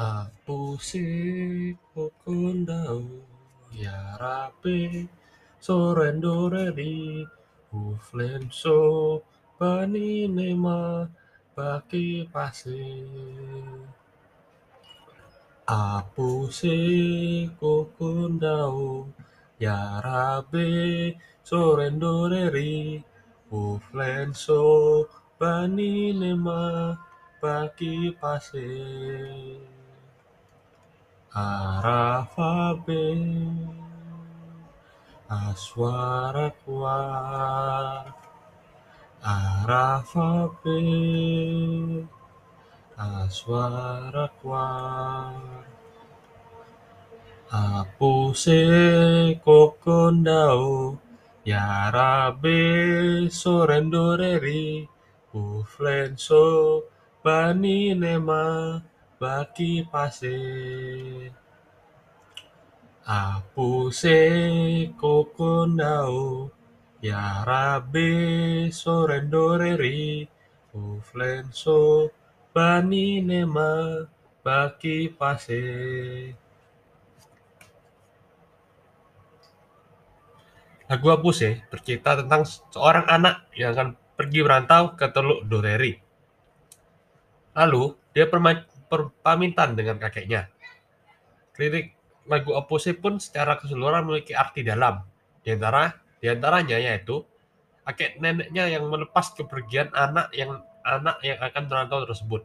Apuse kokondao yarabe sorendoreri uflenso paninema baki pase Apuse kokondao yarabe sorendoreri uflenso paninema baki pase Arafabe Aswara kuar Arafabe Aswara kuar Apuse kokondao Yarabe sorendoreri Uflenso paninema baki pase Apuse kokondao Yarabe sorendoreri Uflenso paninema baki pase Lagu Apuse bercerita tentang seorang anak yang akan pergi merantau ke Teluk Doreri. Lalu, dia berpamitan dengan kakeknya. Lirik lagu Apuse pun secara keseluruhan memiliki arti dalam. Di antara di antaranya yaitu kakek neneknya yang melepas kepergian anak yang anak yang akan merantau tersebut.